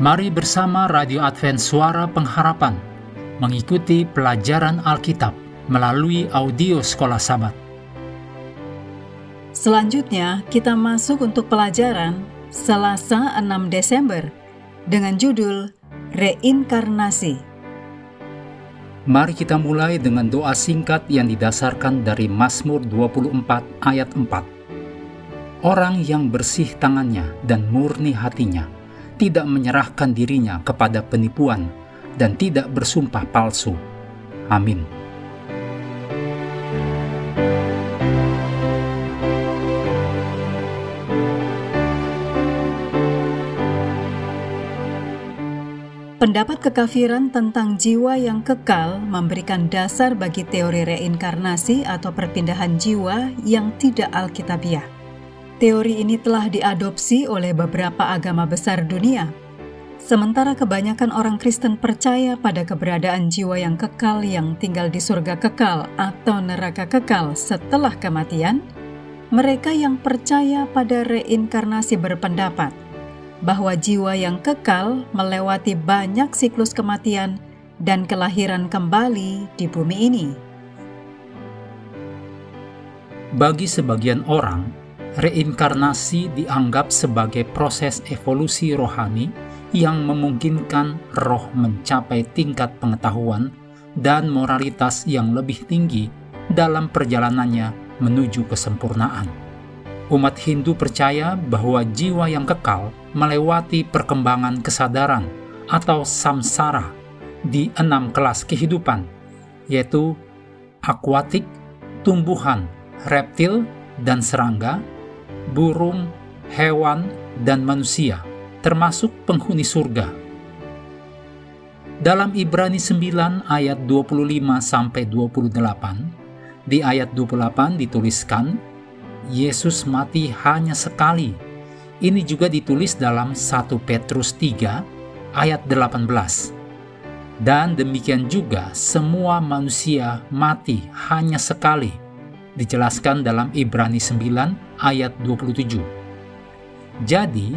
Mari bersama Radio Advent Suara Pengharapan mengikuti pelajaran Alkitab melalui audio Sekolah Sabat. Selanjutnya, kita masuk untuk pelajaran Selasa 6 Desember dengan judul Reinkarnasi. Mari kita mulai dengan doa singkat yang didasarkan dari Mazmur 24 ayat 4. Orang yang bersih tangannya dan murni hatinya, tidak menyerahkan dirinya kepada penipuan dan tidak bersumpah palsu. Amin. Pendapat kekafiran tentang jiwa yang kekal memberikan dasar bagi teori reinkarnasi atau perpindahan jiwa yang tidak alkitabiah. Teori ini telah diadopsi oleh beberapa agama besar dunia. Sementara kebanyakan orang Kristen percaya pada keberadaan jiwa yang kekal yang tinggal di surga kekal atau neraka kekal setelah kematian, mereka yang percaya pada reinkarnasi berpendapat bahwa jiwa yang kekal melewati banyak siklus kematian dan kelahiran kembali di bumi ini. Bagi sebagian orang, reinkarnasi dianggap sebagai proses evolusi rohani yang memungkinkan roh mencapai tingkat pengetahuan dan moralitas yang lebih tinggi dalam perjalanannya menuju kesempurnaan. Umat Hindu percaya bahwa jiwa yang kekal melewati perkembangan kesadaran atau samsara di enam kelas kehidupan, yaitu akuatik, tumbuhan, reptil, dan serangga, burung, hewan, dan manusia, termasuk penghuni surga. Dalam Ibrani 9 ayat 25 sampai 28, di ayat 28 dituliskan, Yesus mati hanya sekali. Ini juga ditulis dalam 1 Petrus 3 ayat 18. Dan demikian juga semua manusia mati hanya sekali dijelaskan dalam Ibrani 9 ayat 27. Jadi,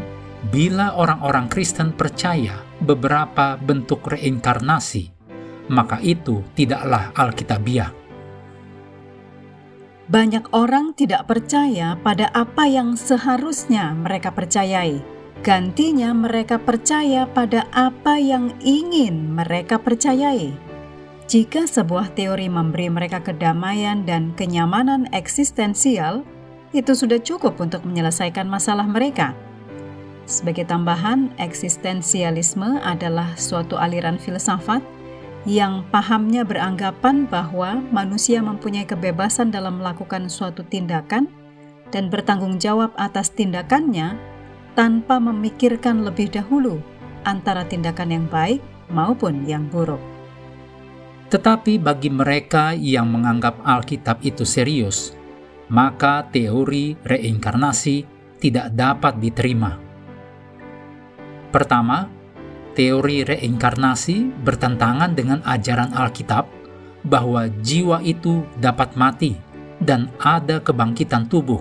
bila orang-orang Kristen percaya beberapa bentuk reinkarnasi, maka itu tidaklah alkitabiah. Banyak orang tidak percaya pada apa yang seharusnya mereka percayai. Gantinya mereka percaya pada apa yang ingin mereka percayai. Jika sebuah teori memberi mereka kedamaian dan kenyamanan eksistensial, itu sudah cukup untuk menyelesaikan masalah mereka. Sebagai tambahan, eksistensialisme adalah suatu aliran filsafat yang pahamnya beranggapan bahwa manusia mempunyai kebebasan dalam melakukan suatu tindakan dan bertanggung jawab atas tindakannya tanpa memikirkan lebih dahulu antara tindakan yang baik maupun yang buruk. Tetapi bagi mereka yang menganggap Alkitab itu serius, maka teori reinkarnasi tidak dapat diterima. Pertama, teori reinkarnasi bertentangan dengan ajaran Alkitab bahwa jiwa itu dapat mati dan ada kebangkitan tubuh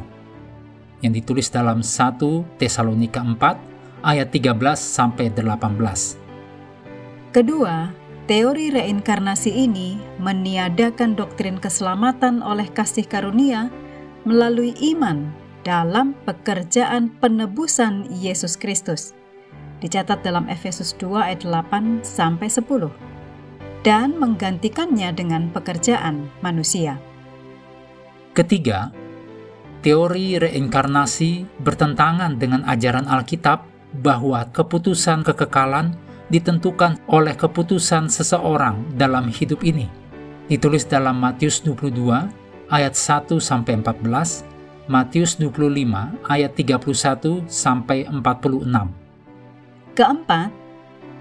yang ditulis dalam 1 Tesalonika 4 ayat 13 sampai 18. Kedua, Teori reinkarnasi ini meniadakan doktrin keselamatan oleh kasih karunia melalui iman dalam pekerjaan penebusan Yesus Kristus. Dicatat dalam Efesus 2 ayat 8 sampai 10 dan menggantikannya dengan pekerjaan manusia. Ketiga, teori reinkarnasi bertentangan dengan ajaran Alkitab bahwa keputusan kekekalan ditentukan oleh keputusan seseorang dalam hidup ini. Ditulis dalam Matius 22 ayat 1 sampai 14, Matius 25 ayat 31 sampai 46. Keempat,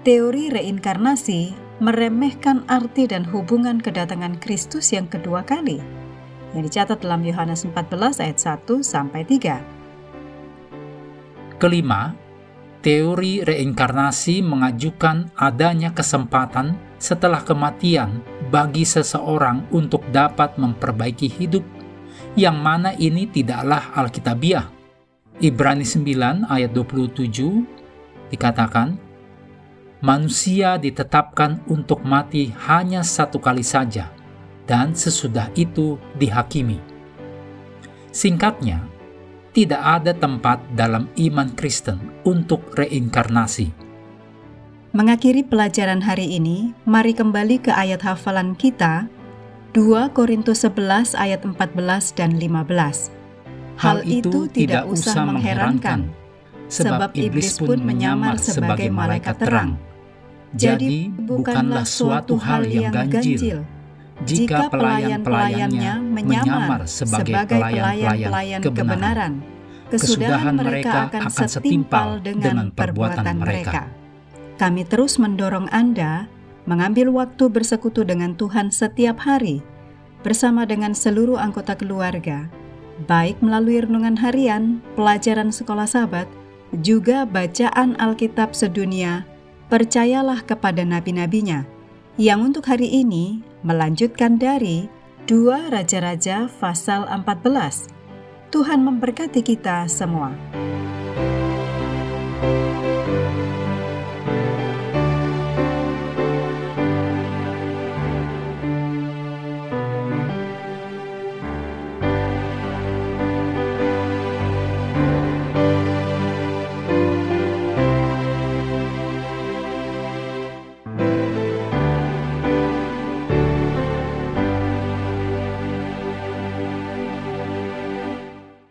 teori reinkarnasi meremehkan arti dan hubungan kedatangan Kristus yang kedua kali yang dicatat dalam Yohanes 14 ayat 1 sampai 3. Kelima, teori reinkarnasi mengajukan adanya kesempatan setelah kematian bagi seseorang untuk dapat memperbaiki hidup, yang mana ini tidaklah alkitabiah. Ibrani 9 ayat 27 dikatakan, manusia ditetapkan untuk mati hanya satu kali saja, dan sesudah itu dihakimi. Singkatnya, tidak ada tempat dalam iman Kristen untuk reinkarnasi. Mengakhiri pelajaran hari ini, mari kembali ke ayat hafalan kita 2 Korintus 11 ayat 14 dan 15. Hal itu tidak usah mengherankan, sebab iblis pun menyamar sebagai malaikat terang. Jadi bukanlah suatu hal yang ganjil jika pelayan-pelayannya menyamar sebagai pelayan-pelayan kebenaran. Kesudahan mereka akan setimpal dengan perbuatan mereka. Kami terus mendorong Anda mengambil waktu bersekutu dengan Tuhan setiap hari bersama dengan seluruh anggota keluarga, baik melalui renungan harian, pelajaran sekolah sahabat, juga bacaan Alkitab sedunia, percayalah kepada nabi-nabinya, yang untuk hari ini melanjutkan dari dua Raja-Raja pasal 14. Tuhan memberkati kita semua.